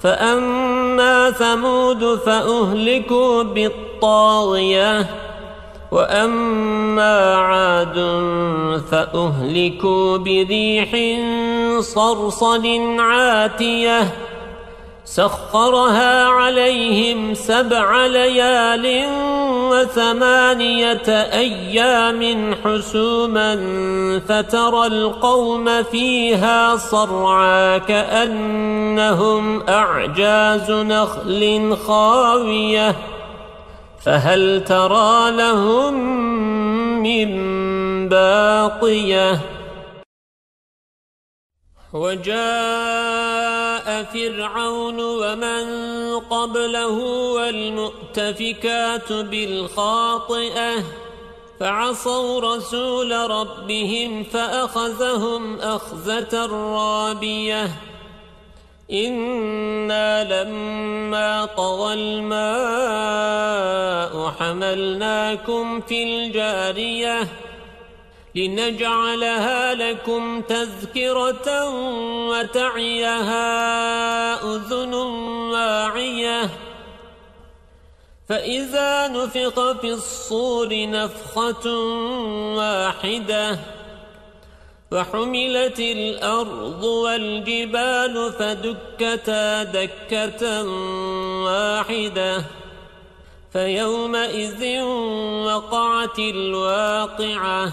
فأما ثمود فأهلكوا بالطاغية وأما عاد فأهلكوا بريح صرصل عاتية. سخرها عليهم سبع ليال وثمانية أيام حسوما فترى القوم فيها صرعا كأنهم أعجاز نخل خاوية فهل ترى لهم من باقية؟ وجاء فرعون ومن قبله والمؤتفكات بالخاطئة فعصوا رسول ربهم فأخذهم أخذة رابية. إنا لما طغى الماء حملناكم في الجارية لنجعلها لكم تذكرة وتعيها أذن واعية. فإذا نفق في الصور نفخة واحدة وحملت الأرض والجبال فدكتا دكة واحدة. فيومئذ وقعت الواقعة.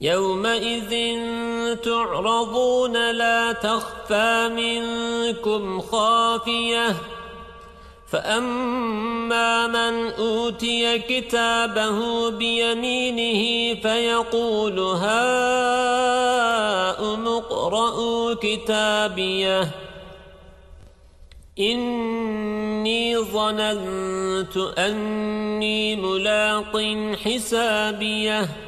يومئذ تعرضون لا تخفى منكم خافية. فأما من أوتي كتابه بيمينه فيقول هاؤم اقرءوا كتابيه. إني ظننت أني ملاق حسابيه.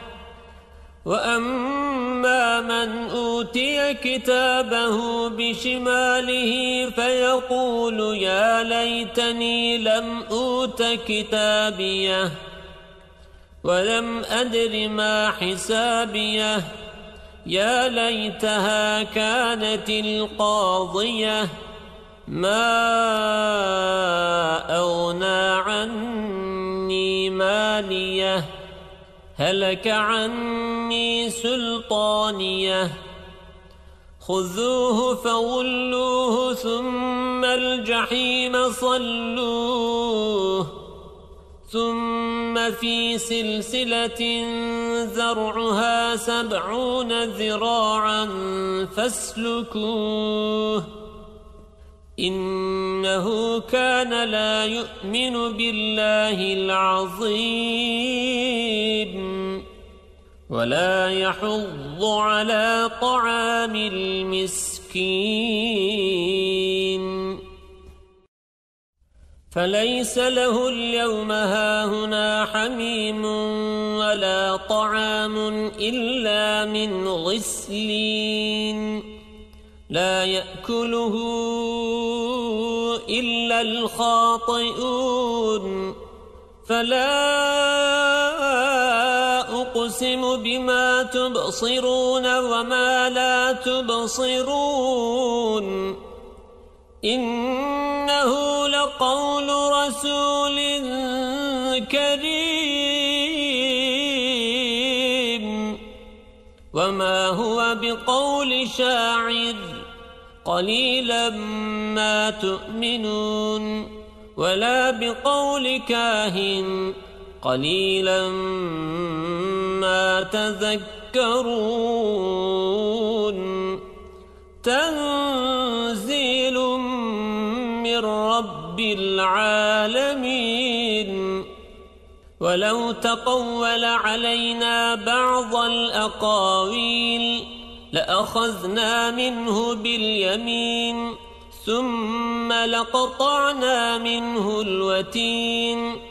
وأما من أوتي كتابه بشماله فيقول يا ليتني لم أوت كتابيه ولم أدر ما حسابيه يا ليتها كانت القاضية ما أغنى عني ماليه هلك عني سلطانية. خذوه فغلوه ثم الجحيم صلوه. ثم في سلسلة زرعها سبعون ذراعا فاسلكوه. إنه كان لا يؤمن بالله العظيم. ولا يحض على طعام المسكين. فليس له اليوم هاهنا حميم ولا طعام إلا من غسلين. لا يأكله إلا الخاطئون. فلا أقسم بما تبصرون وما لا تبصرون إنه لقول رسول كريم وما هو بقول شاعر قليلا ما تؤمنون ولا بقول كاهن قليلا ما تذكرون. تنزيل من رب العالمين. ولو تقول علينا بعض الأقاويل لأخذنا منه باليمين ثم لقطعنا منه الوتين.